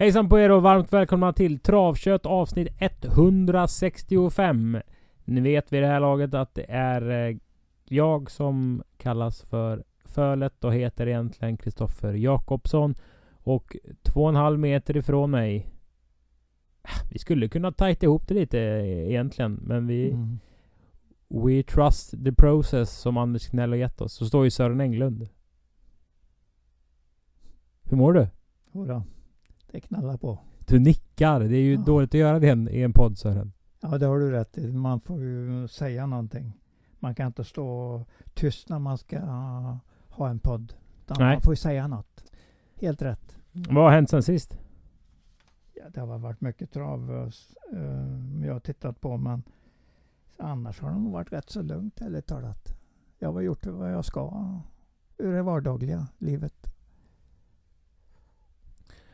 Hejsan på er och varmt välkomna till Travkött avsnitt 165. Ni vet vid det här laget att det är eh, jag som kallas för Fölet och heter egentligen Kristoffer Jakobsson. Och två och en halv meter ifrån mig. Vi skulle kunna tajta ihop det lite eh, egentligen, men vi... Mm. We trust the process som Anders Knell har gett oss. Så står ju Sören Englund. Hur mår du? Jodå, det knallar på. Du nickar. Det är ju Ja. dåligt att göra det i en- podd Sören. Ja, det har du rätt i. Man får ju säga någonting. Man kan inte stå tyst när man ska ha en podd. Nej. Man får ju säga något. Helt rätt. Vad har hänt sen sist? Ja, det har varit mycket trav uh, jag har tittat på, men annars har det nog varit rätt så lugnt, ärligt talat. Jag har gjort vad jag ska ur det vardagliga livet.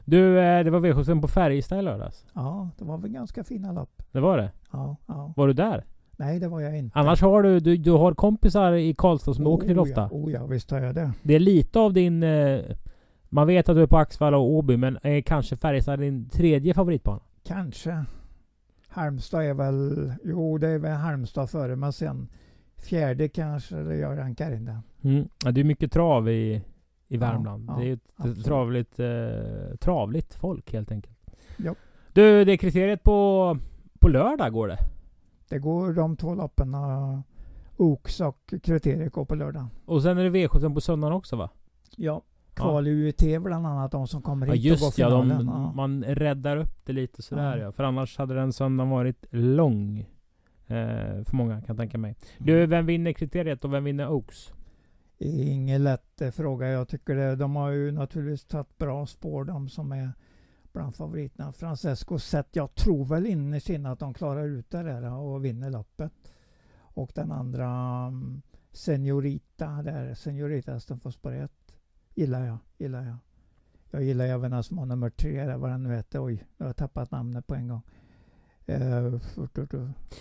Du, eh, det var V75 på Färjestad i lördags. Ja, det var väl ganska fina lopp. Det var det? Ja, ja. Var du där? Nej, det var jag inte. Annars har du, du, du har kompisar i Karlstad som du åker till Oh, ofta. Ja, oh ja, visst har jag det. Det är lite av din... Eh, man vet att du är på Axvalla och Åby, men är kanske Färjestad din tredje favoritbana? Kanske. Halmstad är väl... Jo, det är väl Halmstad före, men sen fjärde kanske det jag rankar in den. Mm. Ja, det är mycket trav i, i Värmland. ja, det är ju ett absolut. travligt, eh, travligt folk helt enkelt. Ja. Du, det är kriteriet på, på lördag går det. Det går de två loppen, Oaks och kriteriet går på lördag. Och sen är det V75 på söndagen också va? Ja. Kval i UET bland annat, de som kommer Ja hit och går just ja, de, finalen. ja. man räddar upp det lite sådär Ja. ja. För annars hade den söndagen varit lång. Eh, för många kan jag tänka mig. Mm. Du, vem vinner kriteriet och vem vinner Oaks? Det är ingen lätt eh, fråga. Jag tycker det, de har ju naturligtvis tagit bra spår de som är bland favoriterna. Francesco sett, jag tror väl innerst inne att de klarar ut det där eh, och vinner loppet. Och den andra mm, Senorita där, Senorita hästen på spår ett. Gillar jag, gillar jag. Jag gillar även den som har nummer tre där, vad den nu heter. Oj, jag har tappat namnet på en gång. Eh,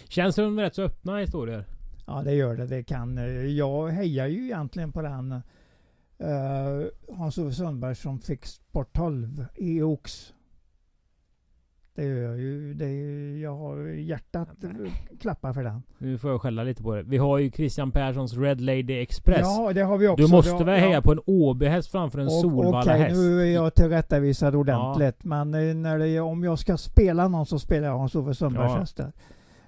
Känns som rätt så öppna historier. Ja, det gör det. Det kan. eh, Jag hejar ju egentligen på den uh, Hans-Ove Sundberg som fick sport 12 i Ox. Det gör jag ju. Det är, jag har hjärtat klappar för den. Nu får jag skälla lite på det. Vi har ju Christian Perssons Red Lady Express. Ja, det har vi också. du måste väl ja. heja på en Åbyhäst framför en Och- Solvalla Okej, häst? nu är jag tillrättavisad ordentligt. Men eh, när det, om jag ska spela någon så spelar jag Hans-Ove Sundbergs Ja. hästar.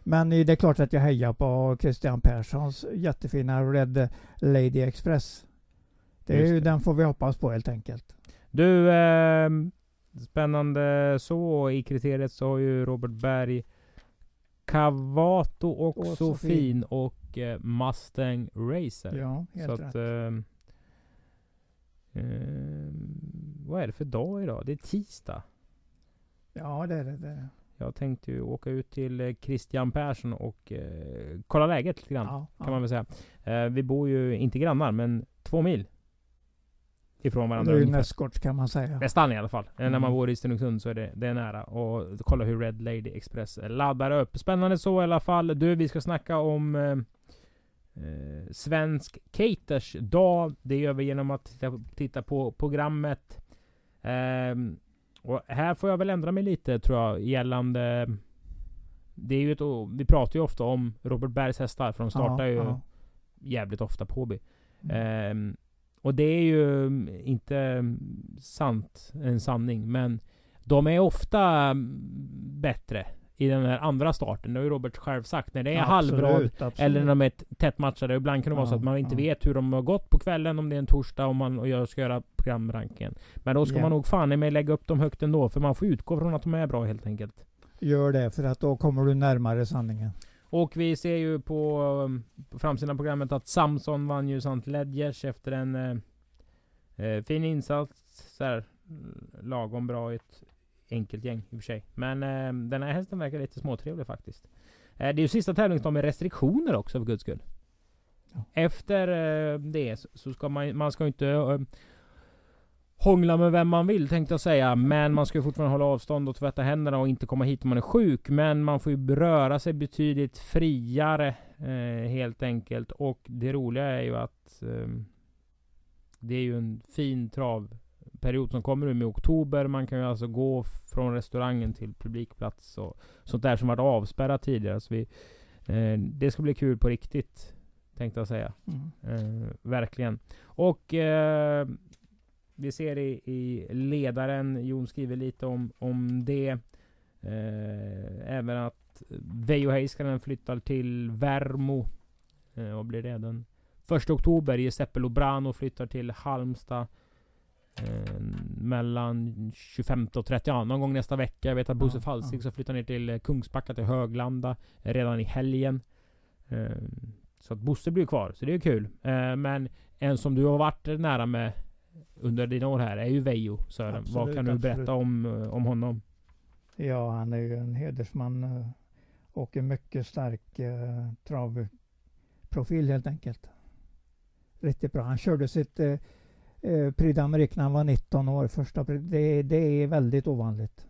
Men eh, det är klart att jag hejar på Christian Perssons jättefina Red Lady Express. Det är ju, den får vi hoppas på helt enkelt. Du, ehm, spännande så. I kriteriet så har ju Robert Berg Cavato och Och Sofin och eh, Mustang Racer. Ja, helt så att... rätt. ehm, ehm, vad är det för dag idag? Det är tisdag. Ja, det är det. det, är det. Jag tänkte ju åka ut till eh, Christian Persson och eh, kolla läget lite grann. Ja, Kan ja. man väl säga. Eh, vi bor ju inte grannar, men två mil ifrån Det varandra. är ju nästgårds kan man säga. Nästan i alla fall. Eh, När man Mm. bor i Stenungsund så är det, det är nära. Och kolla hur Red Lady Express laddar upp. Spännande så i alla fall. Du, vi ska snacka om eh, eh, Svensk Caters dag. Det gör vi genom att titta, titta på programmet. Ehm, och här får jag väl ändra mig lite tror jag gällande... Det är ju ett, vi pratar ju ofta om Robert Bergs hästar för de startar ja, ju ja. jävligt ofta på Åby. Mm. Ehm, och det är ju inte sant, en sanning, men de är ofta bättre i den här andra starten. Det har ju Robert själv sagt. När det är halvrad Absolut, absolut. eller när de är tätt matchade. Ibland kan det vara så Ja, att man inte ja. vet hur de har gått på kvällen, om det är en torsdag och man och jag ska göra programrankingen. Men då ska Ja. man nog fan i mig lägga upp dem högt ändå, för man får utgå från att de är bra helt enkelt. Gör det, för att då kommer du närmare sanningen. Och vi ser ju på, på framsidan programmet att Samson vann ju Sant Ledgers efter en eh, eh, fin insats. Så här, lagom bra i ett enkelt gäng i och för sig. Men eh, den här hästen verkar lite småtrevlig faktiskt. Eh, det är ju sista tävlingsdagen med restriktioner också för guds skull. Ja. Efter eh, det så- så ska man, man ska inte eh, hångla med vem man vill tänkte jag säga. Men man ska ju fortfarande hålla avstånd och tvätta händerna och inte komma hit om man är sjuk. Men man får ju röra sig betydligt friare eh, helt enkelt. Och det roliga är ju att eh, det är ju en fin travperiod som kommer nu med oktober. Man kan ju alltså gå från restaurangen till publikplats och sånt där som varit avspärrat tidigare. Så vi, eh, det ska bli kul på riktigt. Tänkte jag säga. Mm. Eh, verkligen. Och eh, vi ser i, i ledaren, Jon skriver lite om, om det. Eh, även att Veijo Heiskanen flyttar till Värmo. Eh, vad blir det? Den 1 oktober. Giuseppe Lobrano flyttar till Halmstad. Eh, mellan 25 och 30, ja, någon gång nästa vecka. Jag vet att Bosse Ja, Falsik ja. så flyttar ner till eh, Kungsbacka till Höglanda redan i helgen. Eh, så att Bosse blir kvar, så det är kul. Eh, men en som du har varit nära med under dina år här är ju Veijo Sören. Vad Absolut, kan du absolut. berätta om, eh, om honom? Ja, han är ju en hedersman eh, och en mycket stark eh, travprofil helt enkelt. Riktigt bra. Han körde sitt eh, eh, Prix d'Amérique när han var 19 år. Första, det, det är väldigt ovanligt.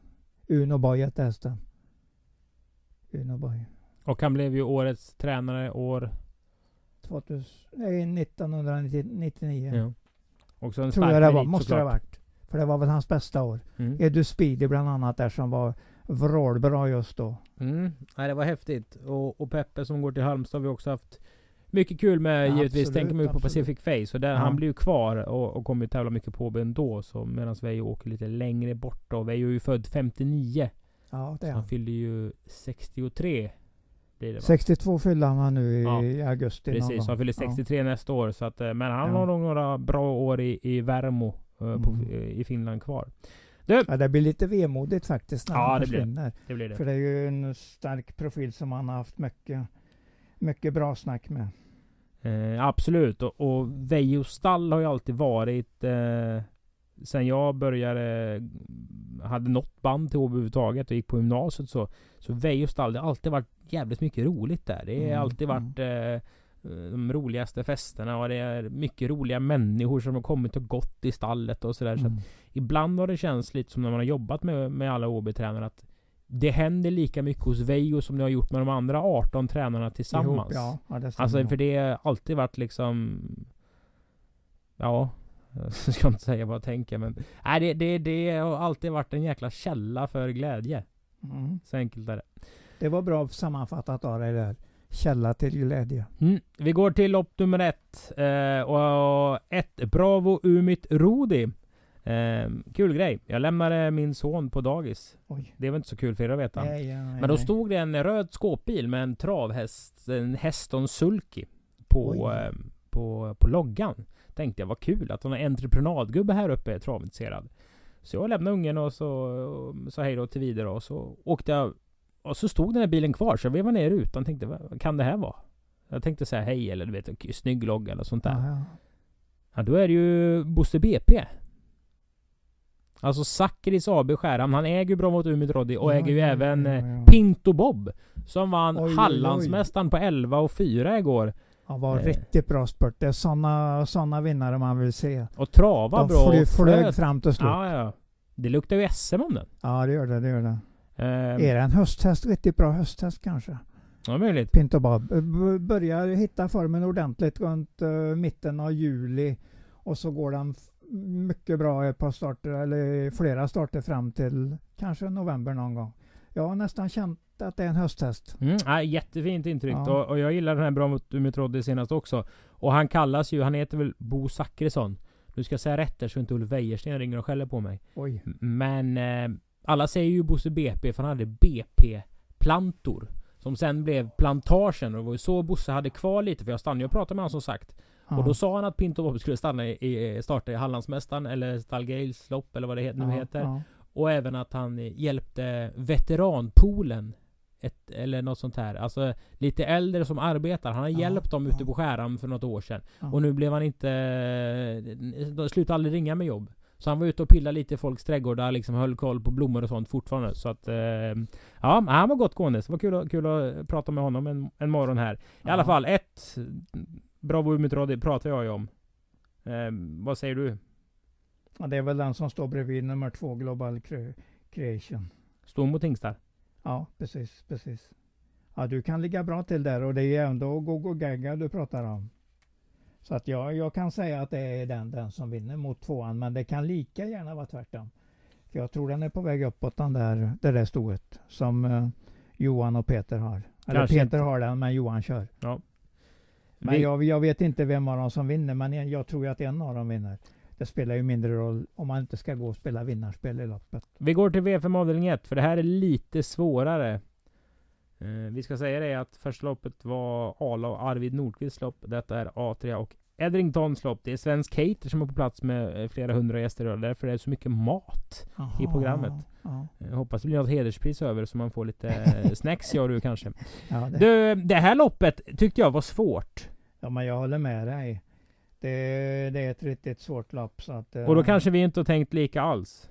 Uno Boy hette hästen. Uno Boy. Och han blev ju årets tränare år... 2000, nej, 1999 Ja. Också en tror jag det var. Måste det ha såklart. varit. För det var väl hans bästa år. Mm. Edu Speedy bland annat där som var vrålbra just då. Mm. Nej, det var häftigt. Och, och Peppe som går till Halmstad har vi också haft mycket kul med Ja, givetvis. absolut, Tänker man ju på. Pacific Face. Och där Ja. han blir ju kvar och, och kommer ju tävla mycket på ändå. Så medan Veijo åker lite längre bort då. Veijo är ju född 59. Ja, det är Så han. han fyllde ju 63. Blir det va? 62 fyllde han nu i Ja, augusti Precis, så han fyller 63 nästa år. Så att, eh, men han Ja. har nog några bra år i, i Värmo eh, på, Mm. i Finland kvar. Ja, det blir lite vemodigt faktiskt när Ja, han det det. försvinner. Det blir det. För det är ju en stark profil som han har haft mycket, mycket bra snack med. Eh, absolut. Och, och Veijo stall har ju alltid varit... Eh, sen jag började... Hade något band till Åby överhuvudtaget och gick på gymnasiet så... Så Veijo stall, det har alltid varit jävligt mycket roligt där. Det har Mm, alltid varit eh, de roligaste festerna och det är mycket roliga människor som har kommit och gått i stallet och sådär. Så Mm. ibland har det känts lite som när man har jobbat med, med alla OB-tränare att det händer lika mycket hos Veijo som det har gjort med de andra 18 tränarna tillsammans. Ihop, ja, ja, Alltså för det har alltid varit liksom... Ja, jag ska inte säga vad jag tänker men... Nej det, det, det har alltid varit en jäkla källa för glädje. Mm. Så enkelt är det. Det var bra sammanfattat av dig där. Källa till glädje. Mm. Vi går till lopp nummer ett. Eh, och ett Bravo Umit Rodi. Eh, kul grej. Jag lämnade min son på dagis. Oj. Det var inte så kul för er att veta. Nej, ja, nej, Men då stod det en röd skåpbil med en travhäst, en Heston Sulky på, eh, på, på loggan. Tänkte jag, vad kul att hon har entreprenadgubbe här uppe är travintresserad. Så jag lämnade ungen och så sa hej då till vidare och så åkte jag och så stod den här bilen kvar så jag vevade ner rutan och tänkte, vad kan det här vara? Jag tänkte säga hej eller du vet, snygg logga eller sånt där. Ja, ja. Ja, då är det ju Bosse BP. Alltså Sakris AB Skärhamn. Han äger ju Bromot Umid Roddy och Ja, äger ju ja, även ja, eh, ja. Pinto Bob. Som vann Oj, oj, oj. Hallandsmästaren på 11 och 4 igår. Han var Eh. riktigt bra spurt. Det är sådana såna vinnare man vill se. Och trava De bra och flög fram till slut. Ja. Ja, ja. Det luktar ju SM om den. det gör det. det, gör det. Ehm, Är det en hösthäst? Riktigt bra hösthäst kanske? ja, möjligt. Pinto Bob. Eh, Börjar hitta formen ordentligt runt eh, mitten av juli. Och så går den mycket bra ett par starter, eller flera starter fram till kanske november någon gång. Jag har nästan känt att det är en hösthäst. Mm, ja, jättefint intryck. Ja. Och, och jag gillar den här Bromot Umid Roddy senast också. Och han kallas ju, han heter väl Bo Zackrisson. Nu ska jag säga rätt där så inte Ulf Wejersten ringer och skäller på mig. Oj. Men eh, alla säger ju Bosse BP för han hade BP-plantor. Som sen blev plantagen och det var ju så Bosse hade kvar lite för jag stannade och pratade med honom som sagt. Ja. Och då sa han att Pinto Bob skulle stanna i, starta i Hallandsmästaren eller Stallgales lopp eller vad det nu heter. ja. Och även att han hjälpte veteranpoolen ett, eller något sånt här. Alltså lite äldre som arbetar. Han har Ja, hjälpt dem ute ja. på Skärhamn för något år sedan. Ja. Och nu blev han inte... De slutade aldrig ringa med jobb. Så han var ute och pillade lite i folks trädgårdar, liksom höll koll på blommor och sånt fortfarande. Så att... Eh, ja, han var gott gående. Så det var kul, att- kul att prata med honom en, en morgon här. I alla fall, ett Bravo Umeå det pratar jag ju om. Eh, vad säger du? Ja, det är väl den som står bredvid nummer två, Global Cre- Creation. Stor mot Tingstar? Ja, precis, precis. Ja, du kan ligga bra till där och det är ju ändå Gogo Gaga du pratar om. Så att jag, jag kan säga att det är den, den som vinner mot tvåan, men det kan lika gärna vara tvärtom. För jag tror den är på väg uppåt den där, det där stoet som eh, Johan och Peter har. Eller Kanske Peter inte. har den, men Johan kör. Men Vi- jag, jag vet inte vem av dem som vinner, men en- jag tror att en av dem vinner. Det spelar ju mindre roll om man inte ska gå och spela vinnarspel i loppet. Vi går till V5 avdelning 1, för det här är lite svårare. Eh, vi ska säga det att första loppet var Arla och Arvid Nordqvists lopp. Detta är A3 och Edringtons lopp. Det är Svensk Cater som är på plats med eh, flera hundra gäster och därför är det så mycket mat. I programmet. Ja, Jag hoppas det blir något hederspris över så man får lite eh, snacks jag och du kanske. ja, det, Du, det här loppet tyckte jag var svårt. ja, men jag håller med dig. Det, det är ett riktigt svårt lopp. Så att, eh, Och då kanske vi inte har tänkt lika alls.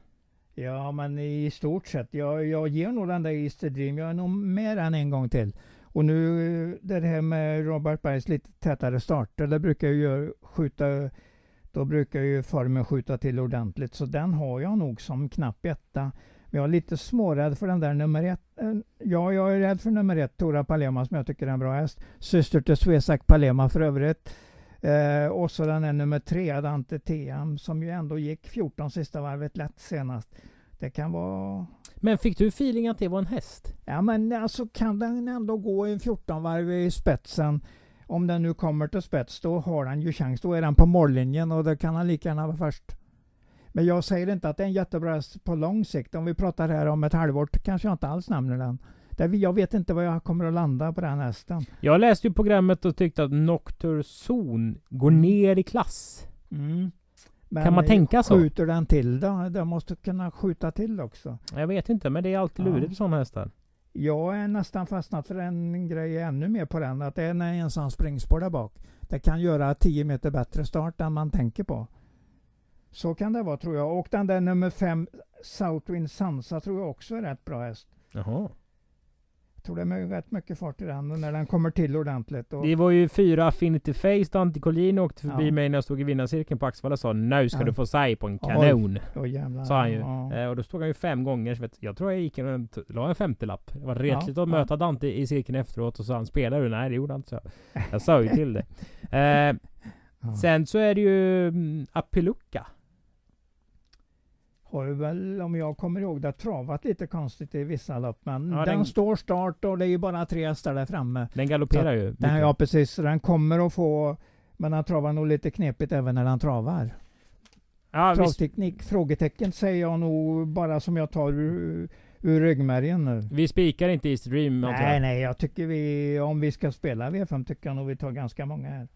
Ja, men i stort sett. Jag, jag ger nog den där Easter Dream. Jag är nog med den en gång till. Och nu det här med Robert Bergs lite tätare starter. Det brukar ju skjuta... Då brukar ju formen skjuta till ordentligt. Så den har jag nog som knapp etta. Men jag är lite smårädd för den där nummer ett. Eh, ja, jag är rädd för nummer ett, Tora Palema, som jag tycker är en bra häst. Syster till Svesak Palema för övrigt. Eh, och så den är nummer tre, Dante TM, som ju ändå gick 14 sista varvet lätt senast. Det kan vara... Men fick du feeling att det var en häst? Ja men alltså kan den ändå gå i 14 varv i spetsen. Om den nu kommer till spets då har den ju chans. Då är den på mållinjen och det kan han lika gärna vara först. Men jag säger inte att det är en jättebra häst på lång sikt. Om vi pratar här om ett halvår kanske jag inte alls nämner den. Jag vet inte vad jag kommer att landa på den hästen. Jag läste ju programmet och tyckte att Noctur Zon går Mm. ner i klass. Mm. Men Kan man tänka så? Skjuter den till då? Den måste kunna skjuta till också. Jag vet inte, men det är alltid lurigt med sådana hästar. Jag är nästan fastnat för en grej ännu mer på den. Att det är en ensam springspår där bak. Det kan göra 10 meter bättre start än man tänker på. Så kan det vara tror jag. Och den där nummer 5 Southwind Sansa tror jag också är rätt bra häst. Jaha. Tror det är rätt mycket fart i den när den kommer till ordentligt. Och, Det var ju fyra Affinity Face. Dante Collin åkte förbi Ja. mig när jag stod i vinnarcirkeln på Axevalla och sa Nu ska Ja. du få säg på en Oj. kanon. Åh, jävlar. Sa han ju. Ja. Eh, och då stod han ju fem gånger. Så vet, jag tror jag gick en, la en femtelapp. Det var retligt att möta Dante i cirkeln efteråt och så han spelar du? Nej det gjorde han inte. Så. Jag sa ju till det. Eh, sen så är det ju mm, Apilucca. Har väl, om jag kommer ihåg det, travat lite konstigt i vissa lopp. Men Ja, den, den- står start och det är ju bara tre hästar där framme. Den galopperar ju. Den, ja precis, den kommer att få men han travar nog lite knepigt även när han travar. ja, Travteknik? Frågetecken säger jag nog bara som jag tar ur, ur ryggmärgen nu. vi spikar inte East Dream antar Nej, jag. nej, jag tycker vi, om vi ska spela V5 tycker jag nog vi tar ganska många här.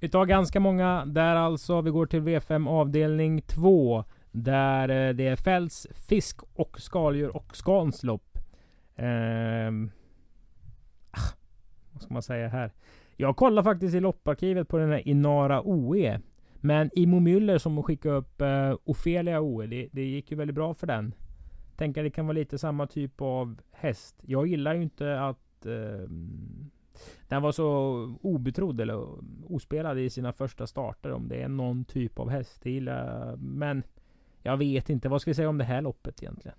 Utav ganska många där alltså. Vi går till V5 avdelning 2. Där eh, det är fälls, fisk och skaldjur och skanslopp. Eh, ah, vad ska man säga här? Jag kollar faktiskt i lopparkivet på den här Inara OE. Men Imo Müller som skickade upp eh, Ofelia OE. Det, det gick ju väldigt bra för den. Tänker det kan vara lite samma typ av häst. Jag gillar ju inte att eh, den var så obetrodd eller ospelad i sina första starter. Om det är någon typ av häst. Det gillar jag. Men jag vet inte. Vad ska vi säga om det här loppet egentligen?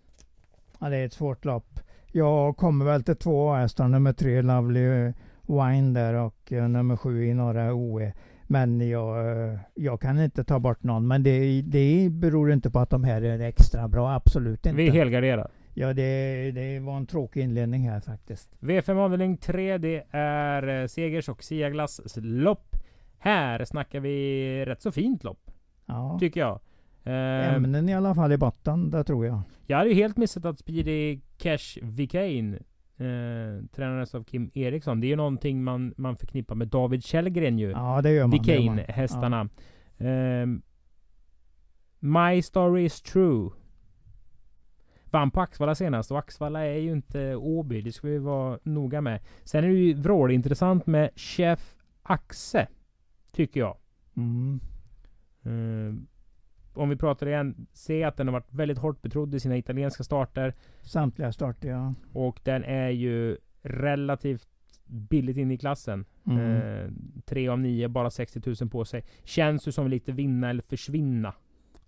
Ja, det är ett svårt lopp. Jag kommer väl till två hästar, nummer tre Lovely eh, Wine där och eh, nummer sju i norra OE. Men jag, eh, jag kan inte ta bort någon. Men det, det beror inte på att de här är extra bra. Absolut inte. Vi helgarderar. Ja, det, det var en tråkig inledning här faktiskt. V5 avdelning 3. Det är eh, Segers och Siaglass lopp. Här snackar vi rätt så fint lopp. Ja. Tycker jag. Eh, Ämnen i alla fall i botten, det tror jag. jag hade ju helt missat att Speedy Cash Vicain eh, tränades av Kim Eriksson. Det är ju någonting man, man förknippar med David Källgren ju. Ja, det gör man. det gör man. Vicain-hästarna. Ehm, My Story is True. Vann på Axvalla senast och Axvalla är ju inte Åby. Det ska vi vara noga med. Sen är det ju vrålintressant med Chef Axe. Tycker jag. Mm. Uh, om vi pratar igen. Se att den har varit väldigt hårt betrodd i sina italienska starter. Samtliga starter ja. Och den är ju relativt billigt in i klassen. Mm. Eh, tre av nio, bara 60 000 på sig. Känns ju som lite vinna eller försvinna.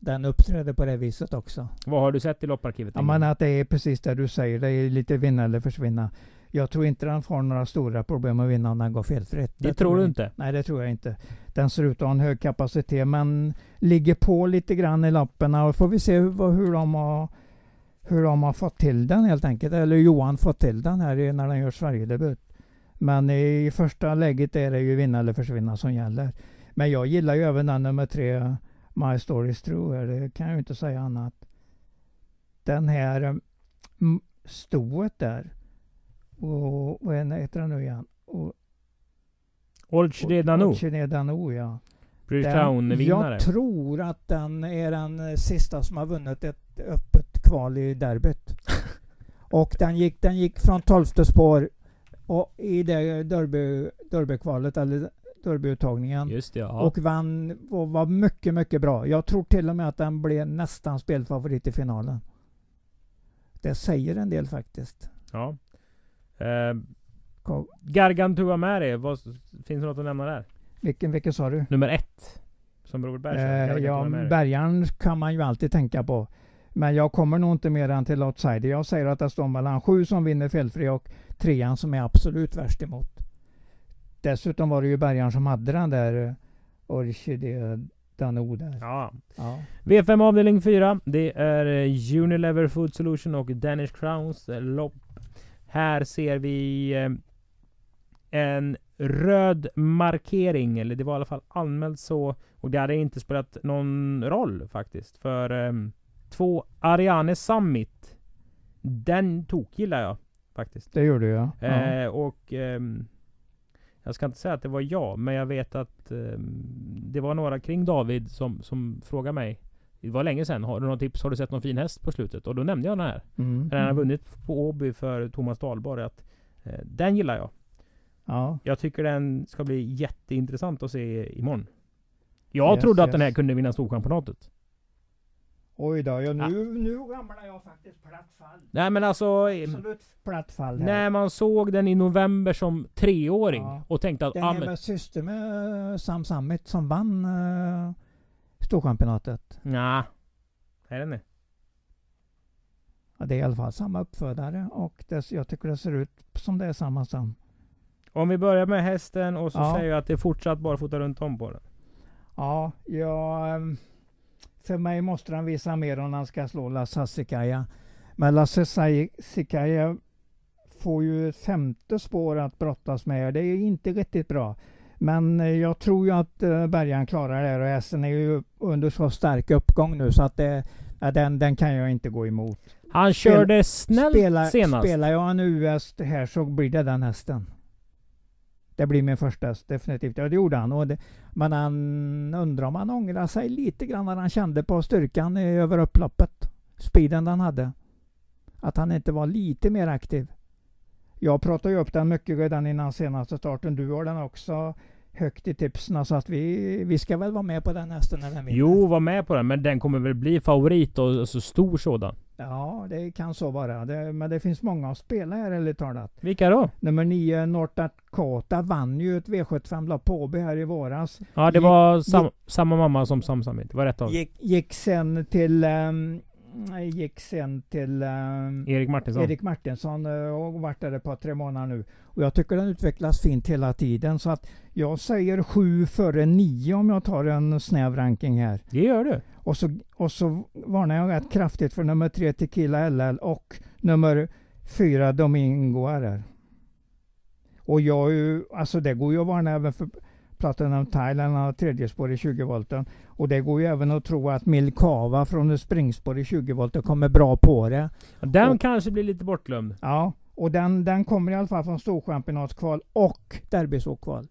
Den uppträder på det viset också. Vad har du sett i lopparkivet? Ja, men att det är precis det du säger. Det är lite vinna eller försvinna. Jag tror inte den får några stora problem att vinna om den går felfritt. Det, det tror du inte? Nej, det tror jag inte. Den ser ut att ha en hög kapacitet, men ligger på lite grann i loppen. Och får vi se hur, hur, de har, hur de har fått till den helt enkelt. Eller Johan fått till den här när den gör Sverigedebut. Men i första läget är det ju vinna eller försvinna som gäller. Men jag gillar ju även den nummer tre, My Stories True. Det kan jag ju inte säga annat. Den här mm, stoet där. Och vad heter den nu igen? Och, Olchide Danou. Olchide Danou ja. Town-vinnare. Jag tror att den är den sista som har vunnit ett öppet kval i derbyt. och den gick, den gick från tolfte spår och i det derby, derbykvalet, eller derbyuttagningen. Just det, ja. Och vann och var mycket, mycket bra. Jag tror till och med att den blev nästan spelfavorit i finalen. Det säger en del faktiskt. Ja. Eh, Gargantua Mary, vad, finns det något att nämna där? Vilken, vilken sa du? Nummer ett. Som Robert Berg eh, Ja, Bergaren kan man ju alltid tänka på. Men jag kommer nog inte mer än till outsider. Jag säger att det står mellan sju som vinner felfri och trean som är absolut värst emot. Dessutom var det ju Bergaren som hade den där eh, Orchidé Dano där. Ja. ja. V5 avdelning 4. Det är eh, Unilever Food Solution och Danish Crowns lopp. Här ser vi eh, en röd markering, eller det var i alla fall anmält så. Och det hade inte spelat någon roll faktiskt. För um, två Ariane Summit. Den tok gillar jag faktiskt. Det gjorde jag. Ja. Eh, och um, jag ska inte säga att det var jag, men jag vet att um, det var några kring David som, som frågade mig. Det var länge sedan. Har du något tips? Har du sett någon fin häst på slutet? Och då nämnde jag den här. Mm. Den har vunnit på Åby för Thomas Dahlborg. Att, eh, den gillar jag. Ja. Jag tycker den ska bli jätteintressant att se imorgon. Jag yes, trodde att den här kunde vinna Storchampionatet. Oj då, ja, nu, ja. nu ramlar jag faktiskt platt fall. Nej men alltså... Absolut platt fall. Här. När man såg den i november som treåring ja. och tänkte att... Den är med syster med Sam Summit som vann uh, Storchampionatet. Ja, är den det? Ja, det är i alla fall samma uppfödare och det, jag tycker det ser ut som det är samma stam. Om vi börjar med hästen och så ja. säger jag att det är fortsatt bara fota runt om på den. Ja, ja, ehm, för mig måste han visa mer om han ska slå Lasse Sikaja. Men Lasse Sikaja får ju ett femte spår att brottas med. Det är inte riktigt bra. Men jag tror ju att eh, Bergan klarar det och hästen är ju under så stark uppgång nu så att det, den, den kan jag inte gå emot. Han körde snällt spela, senast. Spelar jag en US här så blir det den hästen. Det blir min första häst, definitivt. Ja, det gjorde han. Och det, men han undrar om han ångrar sig lite grann när han kände på styrkan över upploppet. Speeden den hade. Att han inte var lite mer aktiv. Jag pratade ju upp den mycket redan innan senaste starten. Du har den också högt i tipsen. Så att vi, vi ska väl vara med på den hästen när den vinner. Jo, var med på den. Men den kommer väl bli favorit och så alltså stor sådan. Ja, det kan så vara. Det, men det finns många att spela här ärligt talat. Vilka då? Nummer 9, North Dakota, vann ju ett V75-lopp på Åby här i våras. Ja, det gick, var sam, gick, samma mamma som Sam Summit. Det var rätt av. Gick, gick sen till um, gick sen till um, Erik Martinsson. Erik Martinsson uh, och varit där ett par tre månader nu. Och jag tycker den utvecklas fint hela tiden. Så att jag säger sju före nio om jag tar en snäv ranking här. Det gör du. Och så, och så varnar jag rätt kraftigt för nummer tre Tequila LL och nummer fyra Domingo RR. Och jag ju, alltså det går ju att varna även för Platinum Thailand har tredje spår i 20 volten. Och det går ju även att tro att Milkava från ett springspår i 20 volten kommer bra på det. Den och, kanske blir lite bortglömd. Ja, och den, den kommer i alla fall från storchampionatskval och derbysåkval.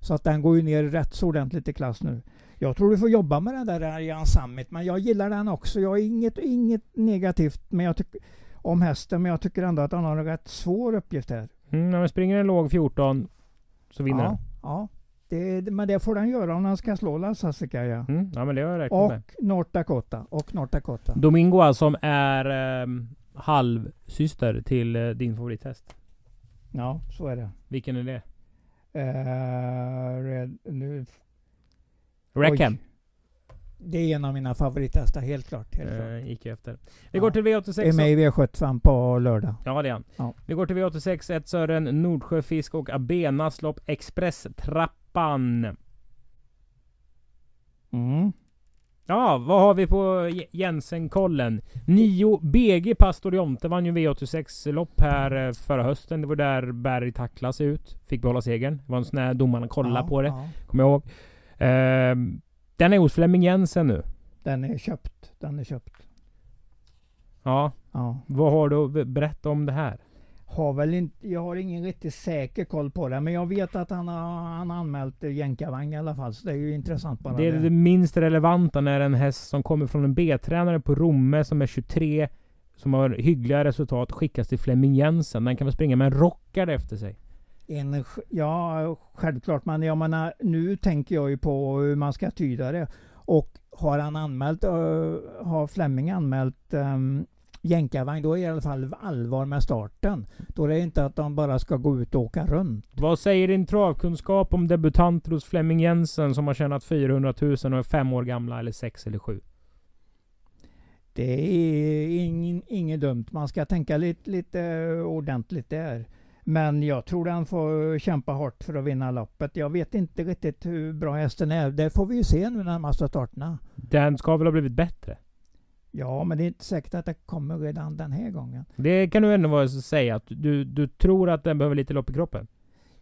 Så att den går ju ner rätt så ordentligt i klass nu. Jag tror du får jobba med den där Arian Summit, men jag gillar den också. Jag har inget, inget negativt men jag om hästen, men jag tycker ändå att han har en rätt svår uppgift här. Mm, när man springer en låg 14 så vinner ja, den. Ja, det, men det får den göra om den ska slå Las Hassika, ja. Mm, ja men det har jag räknat Och med. North Dakota. Och North Dakota. Domingo som är eh, halvsyster till eh, din favorithäst. Ja, så är det. Vilken är det? Eh, red, nu, Rackham. Det är en av mina favorithästar, helt klart. Helt klart. Eh, gick efter. Vi Ja. går till Det är V86. med i V75 på lördag. Ja det är. Ja. Vi går till V86. Ett Sören Nordsjö Fisk och Abenas lopp Express-trappan. Mm. Ja, vad har vi på Jensen-kollen? 9 BG Pastorionte vann ju V86-lopp här eh, förra hösten. Det var där Berg tacklas ut. Fick behålla segern. Det var en sån här domarna kollade Ja, på det. ja. Kommer jag ihåg. Ehm, den är hos Flemming Jensen nu. Den är köpt. Den är köpt. Ja, Ja. vad har du att be- berätta om det här? Har väl inte, jag har ingen riktigt säker koll på det. Men jag vet att han har han anmält jänkarvagn i alla fall. Så det är ju intressant bara Det är det. det minst relevanta när en häst som kommer från en B-tränare på Romme som är 23 som har hyggliga resultat skickas till Flemming Jensen. Den kan väl springa med en rockad efter sig. En, ja, självklart. Men jag menar, nu tänker jag ju på hur man ska tyda det. Och har han anmält, uh, har Flemming anmält um, jänkarvagn, då är det i alla fall allvar med starten. Då är det inte att de bara ska gå ut och åka runt. Vad säger din travkunskap om debutanter hos Flemming Jensen som har tjänat 400 000 och är fem år gamla eller sex eller sju? Det är inget dumt. Man ska tänka lite, lite ordentligt där. Men jag tror han får kämpa hårt för att vinna loppet. Jag vet inte riktigt hur bra hästen är. Det får vi ju se nu närmaste starterna. Den ska väl ha blivit bättre? Ja, men det är inte säkert att det kommer redan den här gången. Det kan du ändå vara säga att du, du tror att den behöver lite lopp i kroppen?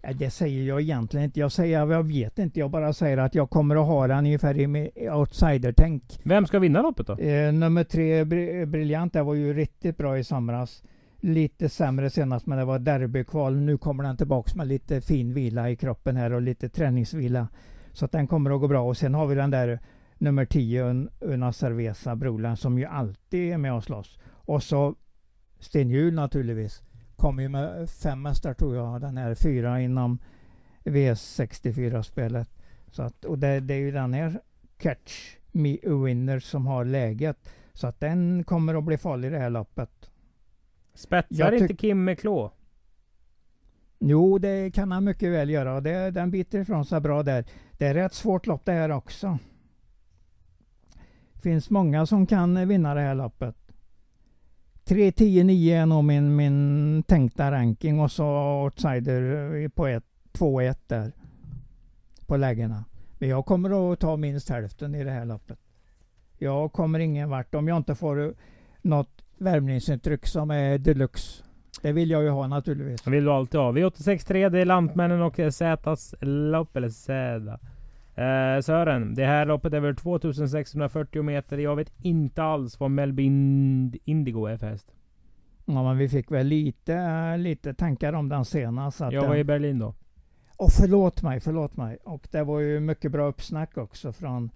Ja, det säger jag egentligen inte. Jag säger jag vet inte. Jag bara säger att jag kommer att ha den ungefär i outsider-tänk. Vem ska vinna loppet då? Eh, nummer tre, Bri- Briljant, det var ju riktigt bra i somras. Lite sämre senast, men det var derbykval. Nu kommer den tillbaks med lite fin vila i kroppen här och lite träningsvila. Så att den kommer att gå bra. Och sen har vi den där nummer 10, Una Cerveza, Brolan, som ju alltid är med och slåss. Och så Sten Hjul naturligtvis. Kommer ju med fem hästar tror jag. Den här fyra inom V64-spelet. Så att, och det, det är ju den här Catch Me Winner som har läget. Så att den kommer att bli farlig i det här loppet. Spetsar inte Kim med klå? Jo, det kan han mycket väl göra. Det, den biter ifrån sig bra där. Det är rätt svårt lopp det här också. finns många som kan vinna det här loppet. 3, 10, 9 är nog min, min tänkta ranking och så outsider på 2-1 där. På lägena. Men jag kommer att ta minst hälften i det här loppet. Jag kommer ingen vart om jag inte får något värmningsintryck som är deluxe. Det vill jag ju ha naturligtvis. Det vill du alltid ha. V86.3 det är Lantmännen och Zätas lopp, eller Zäda. Eh, Sören, det här loppet är väl 2640 meter. Jag vet inte alls vad Melby Ind- Indigo är för häst. Ja, men vi fick väl lite, lite tankar om den senast. Att Jag var i Berlin då. Och förlåt mig, förlåt mig. Och det var ju mycket bra uppsnack också från,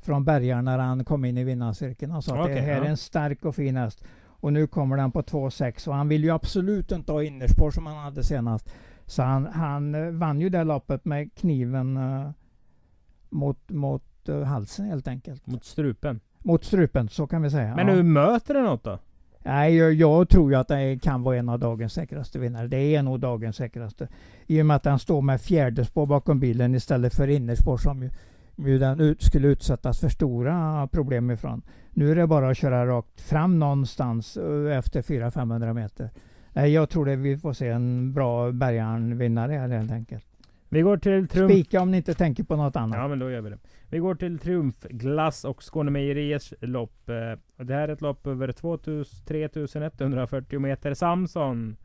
från Bergar när han kom in i vinnarcirkeln. Han sa att Okej, det här ja. är en stark och fin häst. Och nu kommer den på 2,6 och han vill ju absolut inte ha innerspår som han hade senast. Så han, han eh, vann ju det loppet med kniven eh, mot, mot eh, halsen helt enkelt. Mot strupen. Mot strupen, så kan vi säga. Men ja. nu möter den något då? Nej, jag, jag tror ju att det kan vara en av dagens säkraste vinnare. Det är nog dagens säkraste. I och med att han står med fjärde spår bakom bilen istället för innerspår som ju, ju den ut, skulle utsättas för stora problem ifrån. Nu är det bara att köra rakt fram någonstans eh, efter 400-500 meter. Jag tror att vi får se en bra Bergan-vinnare här helt enkelt. Vi går till Triumf... Spika om ni inte tänker på något annat. Ja men då gör vi det. Vi går till Triumfglass och Skånemejeriers lopp. Eh, Det här är ett lopp över 2000 3140 meter. Samson.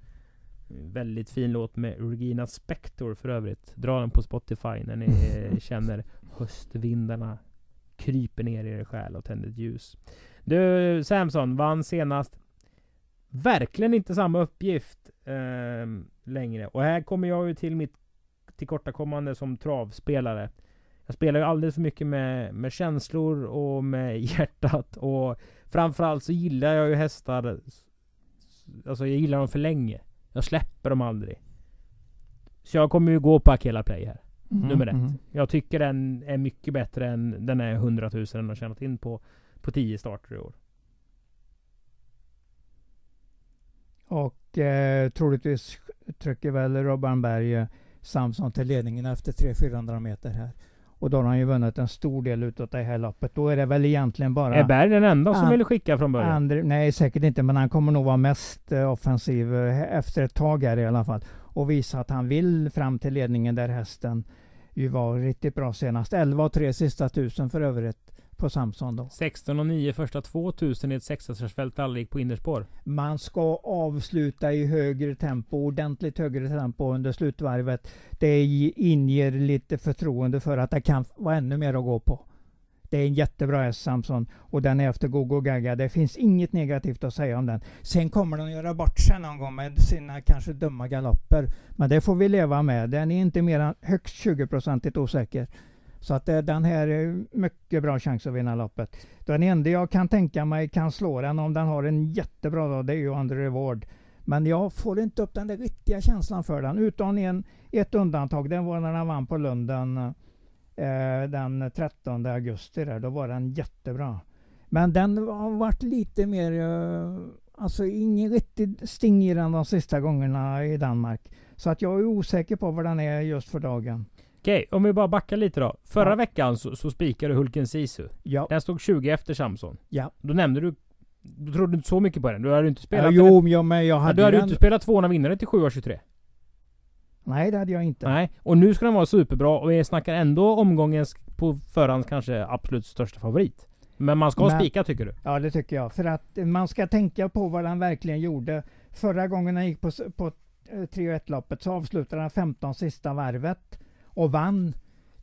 Väldigt fin låt med Regina Spektor för övrigt. Dra den på Spotify när ni eh, känner höstvindarna kryper ner i er själ och tänder ett ljus. Du Samson vann senast. Verkligen inte samma uppgift eh, längre. Och här kommer jag ju till mitt tillkortakommande som travspelare. Jag spelar ju alldeles för mycket med, med känslor och med hjärtat och framförallt så gillar jag ju hästar Alltså jag gillar dem för länge. Jag släpper dem aldrig. Så jag kommer ju gå på Akela Play här. Mm, Nummer ett. mm. Jag tycker den är mycket bättre än den är 100 000 den har tjänat in på, på 10 starter i år. Och eh, troligtvis trycker väl Robban Berg eh, Samson till ledningen efter 300-400 meter här. Och då har han ju vunnit en stor del utav det här loppet. Då är det väl egentligen bara... Är Berg den enda som vill skicka från början? Andra, nej, säkert inte, men han kommer nog vara mest eh, offensiv eh, efter ett tag här i alla fall. Och visa att han vill fram till ledningen där hästen ju var riktigt bra senast. 11 och 3 sista tusen för övrigt på Samson då. 16 och 9 första 2000 i ett sexhästarsfält aldrig på innerspår. Man ska avsluta i högre tempo, ordentligt högre tempo under slutvarvet. Det ge- inger lite förtroende för att det kan vara ännu mer att gå på. Det är en jättebra häst Samson och den är efter Gogo Gaga. Det finns inget negativt att säga om den. Sen kommer den göra bort sig någon gång med sina kanske dumma galopper. Men det får vi leva med. Den är inte mer än högst 20-procentigt osäker. Så att eh, den här är mycket bra chans att vinna loppet. Den enda jag kan tänka mig kan slå den om den har en jättebra dag, det är ju Under Reward. Men jag får inte upp den där riktiga känslan för den. Utan en, ett undantag, det var när han vann på Lunden eh, eh, den 13 augusti. Där. Då var den jättebra. Men den har varit lite mer, eh, alltså ingen riktig sting i den de sista gångerna i Danmark. Så att jag är osäker på vad den är just för dagen. Okej, om vi bara backar lite då. Förra Ja. veckan så, så spikade du Hulken Sisu. Ja, Den stod 20 efter Samson. ja. Då nämnde du... Du trodde inte så mycket på den. Du hade inte ja spelat jo, ja, men jag hade Du hade ju inte spelat 200 vinnare till 7,23. Nej, det hade jag inte. Nej. Och nu ska den vara superbra och vi snackar ändå omgångens på förhand kanske absolut största favorit. Men man ska Men- spika tycker du? Ja, det tycker jag. För att man ska tänka på vad han verkligen gjorde. Förra gången han gick på, på eh, 3 1 loppet så avslutade han 15 sista varvet och vann.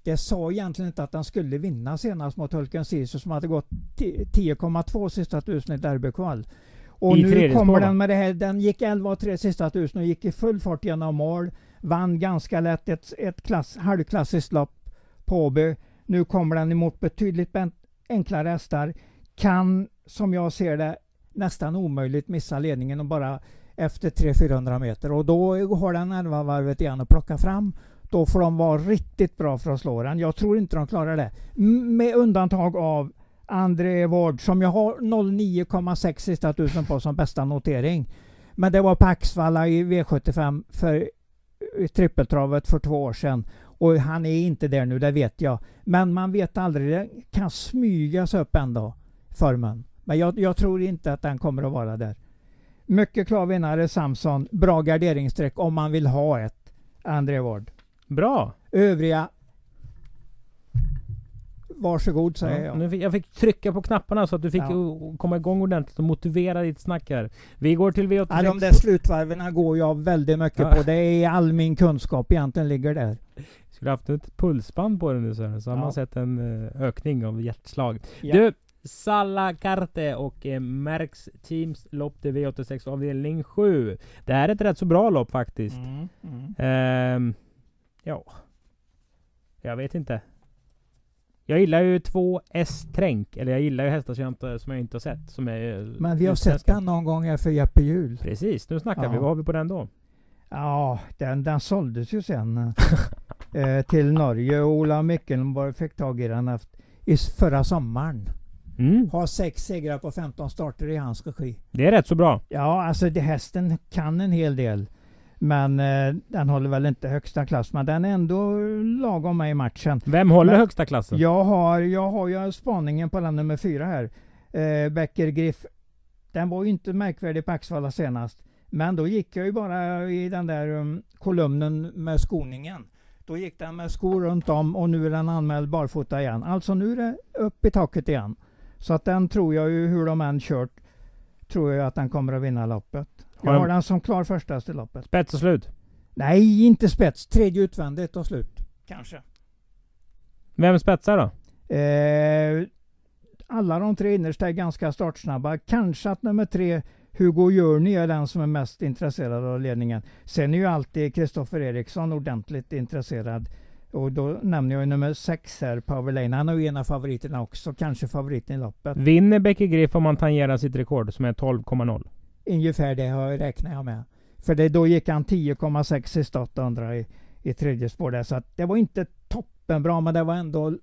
Det sa egentligen inte att han skulle vinna senast mot Hulken Sisu som hade gått 10 10,2 sista tusen i derbykval. Och I nu kommer den med det här. Den gick 11 och 3 sista tusen och gick i full fart genom mål. Vann ganska lätt ett, ett klass, halvklassiskt lopp på Åby. Nu kommer den emot betydligt enklare hästar. Kan, som jag ser det, nästan omöjligt missa ledningen och bara efter 300-400 meter. Och då har den 11 varvet igen att plocka fram. Då får de vara riktigt bra för att slå den. Jag tror inte de klarar det. M- Med undantag av André Ward som jag har 09,6 sista tusen på som bästa notering. Men det var på Axvalla i V75 för i trippeltravet för två år sedan. Och han är inte där nu, det vet jag. Men man vet aldrig, det kan smygas upp ändå, formen. Men jag, jag tror inte att den kommer att vara där. Mycket klar vinnare Samson. Bra garderingsstreck om man vill ha ett. André Ward. Bra! Övriga Varsågod säger Ja, jag. nu fick, jag fick trycka på knapparna så att du fick Ja. komma igång ordentligt och motivera ditt snack här. Vi går till V86. Ja, de där slutvarven går jag väldigt mycket Ja. på. Det är all min kunskap egentligen ligger där. Skulle haft ett pulsband på den nu så, så har Ja. man sett en eh, ökning av hjärtslag. Ja. Du, Salla Carte och eh, Merks Teams lopp till V86 avdelning 7. Det här är ett rätt så bra lopp faktiskt. Mm, mm. Ehm, ja. Jag vet inte. Jag gillar ju två S-tränk. Eller jag gillar ju hästar som jag inte, som jag inte har sett. Som är eh, Men vi har sett den någon gång för Jeppe Hjul. Precis, nu snackar Ja. vi. Vad har vi på den då? Ja, den, den såldes ju sen eh, till Norge och Ola Mickelborg fick tag i den efter, i förra sommaren. Mm, Har sex segrar på 15 starter i hans regi. det är rätt så bra. Ja, alltså det, hästen kan en hel del. Men eh, den håller väl inte högsta klass. Men den är ändå lagom med i matchen. Vem håller Men- högsta klassen? Jag har, jag har ju spaningen på den nummer fyra här. Eh, Becker Griff. Den var ju inte märkvärdig på Axvalla senast. Men då gick jag ju bara i den där um, kolumnen med skoningen. Då gick den med skor runt om och nu är den anmäld barfota igen. Alltså nu är det upp i taket igen. Så att den tror jag ju hur de än kört tror jag att den kommer att vinna loppet. Jag Har de- har den som klar första till loppet. Spets och slut. Nej, inte spets. Tredje utvändigt och slut. Kanske. Vem spetsar då? Eh, alla de tre innersta är ganska startsnabba. Kanske att nummer tre, Hugo Journey, är den som är mest intresserad av ledningen. Sen är ju alltid Kristoffer Eriksson ordentligt intresserad Och då nämner jag nummer sex här, Power Lane. Han är ju en av favoriterna också. Kanske favoriten i loppet. Vinner Becky Griff om man tangerar sitt rekord som är 12,0? Ungefär det har- räknar jag med. För det, då gick han 10,6 i start undrar i, i tredje spår där. Så det var inte toppenbra men det var ändå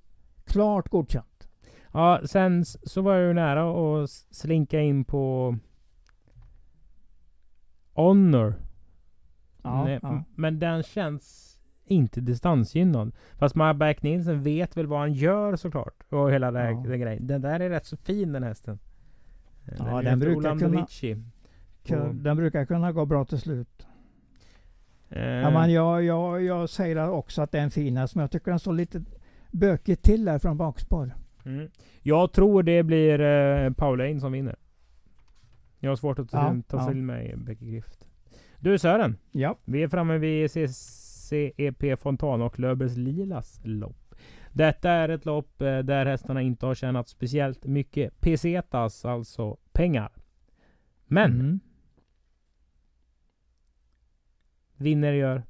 klart godkänt. Ja, sen så var jag ju nära att slinka in på Honor. Ja, Nej, ja. Men den känns inte distansgynnad. Fast Marback Nielsen vet väl vad han gör såklart. Och hela den, Ja. den grejen. Den där är rätt så fin den hästen. Ja, är den brukar kunna- Och, Den brukar kunna gå bra till slut. eh, Ja, men jag, jag, jag säger också att det är en fin häst men jag tycker den står lite bökigt till där från bakspår. mm. Jag tror det blir eh, Pauline som vinner. Jag har svårt att ta, Ja, ta ja. till mig Becky Grift. Du Sören. Ja, Vi är framme vid CCEP Fontana och Löfbergs Lilas lopp. Detta är ett lopp eh, där hästarna inte har tjänat speciellt mycket pesetas, alltså pengar. Men Mm. Vinner gör...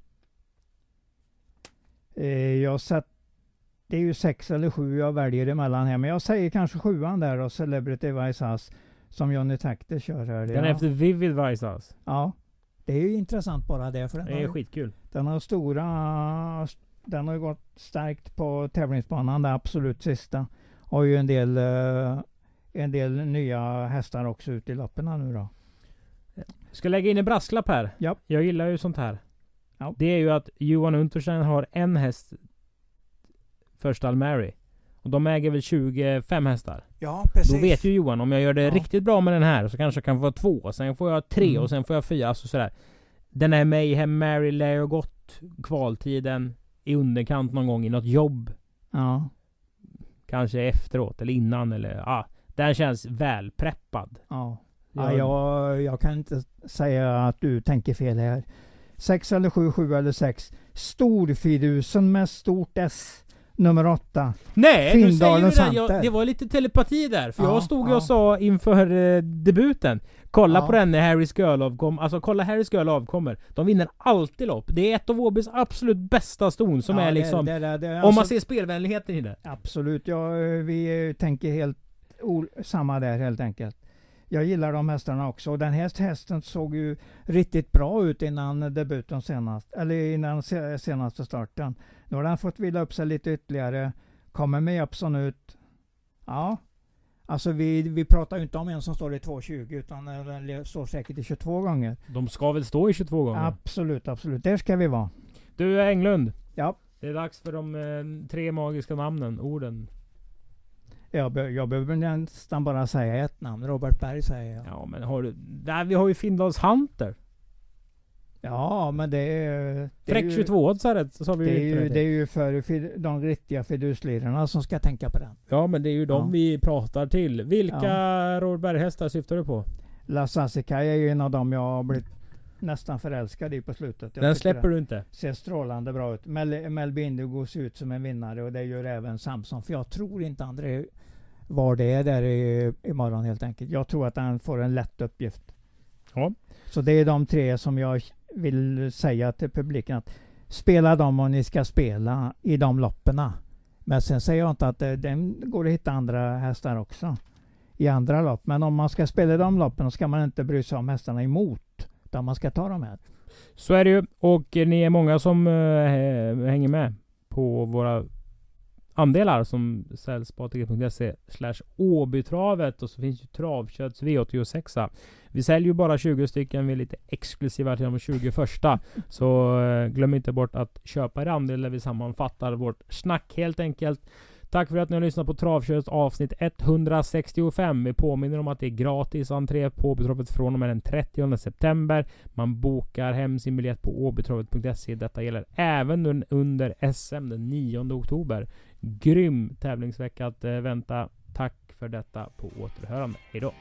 Eh, jag sett, det är ju sex eller sju jag väljer emellan här men jag säger kanske sjuan där och Celebrity Vice som Johnny Takter kör här. Den är ja. efter Vivid Vicehouse. ja, det är ju intressant bara det för den, Det är har, skitkul. den har stora den har ju gått starkt på tävlingsbanan det absolut sista. Har ju en del eh, en del nya hästar också ute i loppen nu då. Ska lägga in en brasklapp här. Ja. Jag gillar ju sånt här. Ja. Det är ju att Johan Unterstein har en häst för stall Mary. Och de äger väl 25 hästar. Ja, Då vet ju Johan om jag gör det Ja. riktigt bra med den här så kanske jag kan få två. Sen får jag tre Mm. och sen får jag fyra. Alltså sådär. Den här Mayhem Mary lär ju gått kvaltiden i underkant någon gång i något jobb. Ja. Kanske efteråt eller innan eller ja. Ah, den känns välpreppad. Ja. Ja, jag, jag kan inte säga att du tänker fel här. Sex eller sju, sju eller sex. Storfidusen med stort S. Nummer åtta. Nej, du säger Findalens det. Jag, det var lite telepati där. För Ja, jag stod ja. och sa inför eh, debuten. Kolla Ja. på den när Harrys Girl avkom. Alltså kolla Harrys Girl avkommer. De vinner alltid lopp. Det är ett av Åbys absolut bästa ston som är liksom... det- det- det- om alltså- man ser spelvänligheten i det. Absolut, ja, vi eh, tänker helt samma där helt enkelt. Jag gillar de hästarna också och den här hästen såg ju riktigt bra ut innan debuten senast, eller innan se- senaste starten. Nu har den fått vila upp sig lite ytterligare, kommer med Jeppson ut. Ja, alltså vi, vi pratar ju inte om en som står i 2,20 utan den står säkert i 22 gånger. De ska väl stå i 22 gånger? Absolut, absolut. Där ska vi vara. Du Englund. Ja. Det är dags för de eh, tre magiska namnen, orden. Jag, be- jag behöver nästan bara säga ett namn. Robert Berg säger jag. Ja men har du... Där, vi har ju Findals Hunter. Ja, men det är... Fräck ju, 22-oddsare sa vi det är ju. det är ju för de riktiga fiduslirarna som ska tänka på den. Ja men det är ju de Ja. vi pratar till. Vilka Ja. Robert Berg-hästar syftar du på? La Sassikai är ju en av dem jag har blivit nästan förälskad i på slutet. Jag Den släpper du inte? ser strålande bra ut. Mel, Melby Indigo ser ut som en vinnare och det gör även Samson. För jag tror inte André var det är där i, imorgon helt enkelt. Jag tror att han får en lätt uppgift. Ja. Så det är de tre som jag vill säga till publiken att spela dem om ni ska spela i de lopperna. Men sen säger jag inte att det, den går att hitta andra hästar också i andra lopp. Men om man ska spela i de loppen ska man inte bry sig om hästarna emot. Utan man ska ta dem här. Så är det ju. Och eh, ni är många som eh, hänger med på våra andelar som säljs på atg.se slash Åbytravet och så finns ju Travkötts V86. Vi säljer ju bara 20 stycken. Vi är lite exklusiva till de 20 första. Så eh, glöm inte bort att köpa er andel där vi sammanfattar vårt snack helt enkelt. Tack för att ni har lyssnat på travkörets avsnitt 165. Vi påminner om att det är gratis entré på Åbytravet från och med den 30 september. Man bokar hem sin biljett på åbytravet.se. Detta gäller även under SM den 9 oktober. Grym tävlingsvecka att eh, vänta. Tack för detta på återhörande. Hejdå!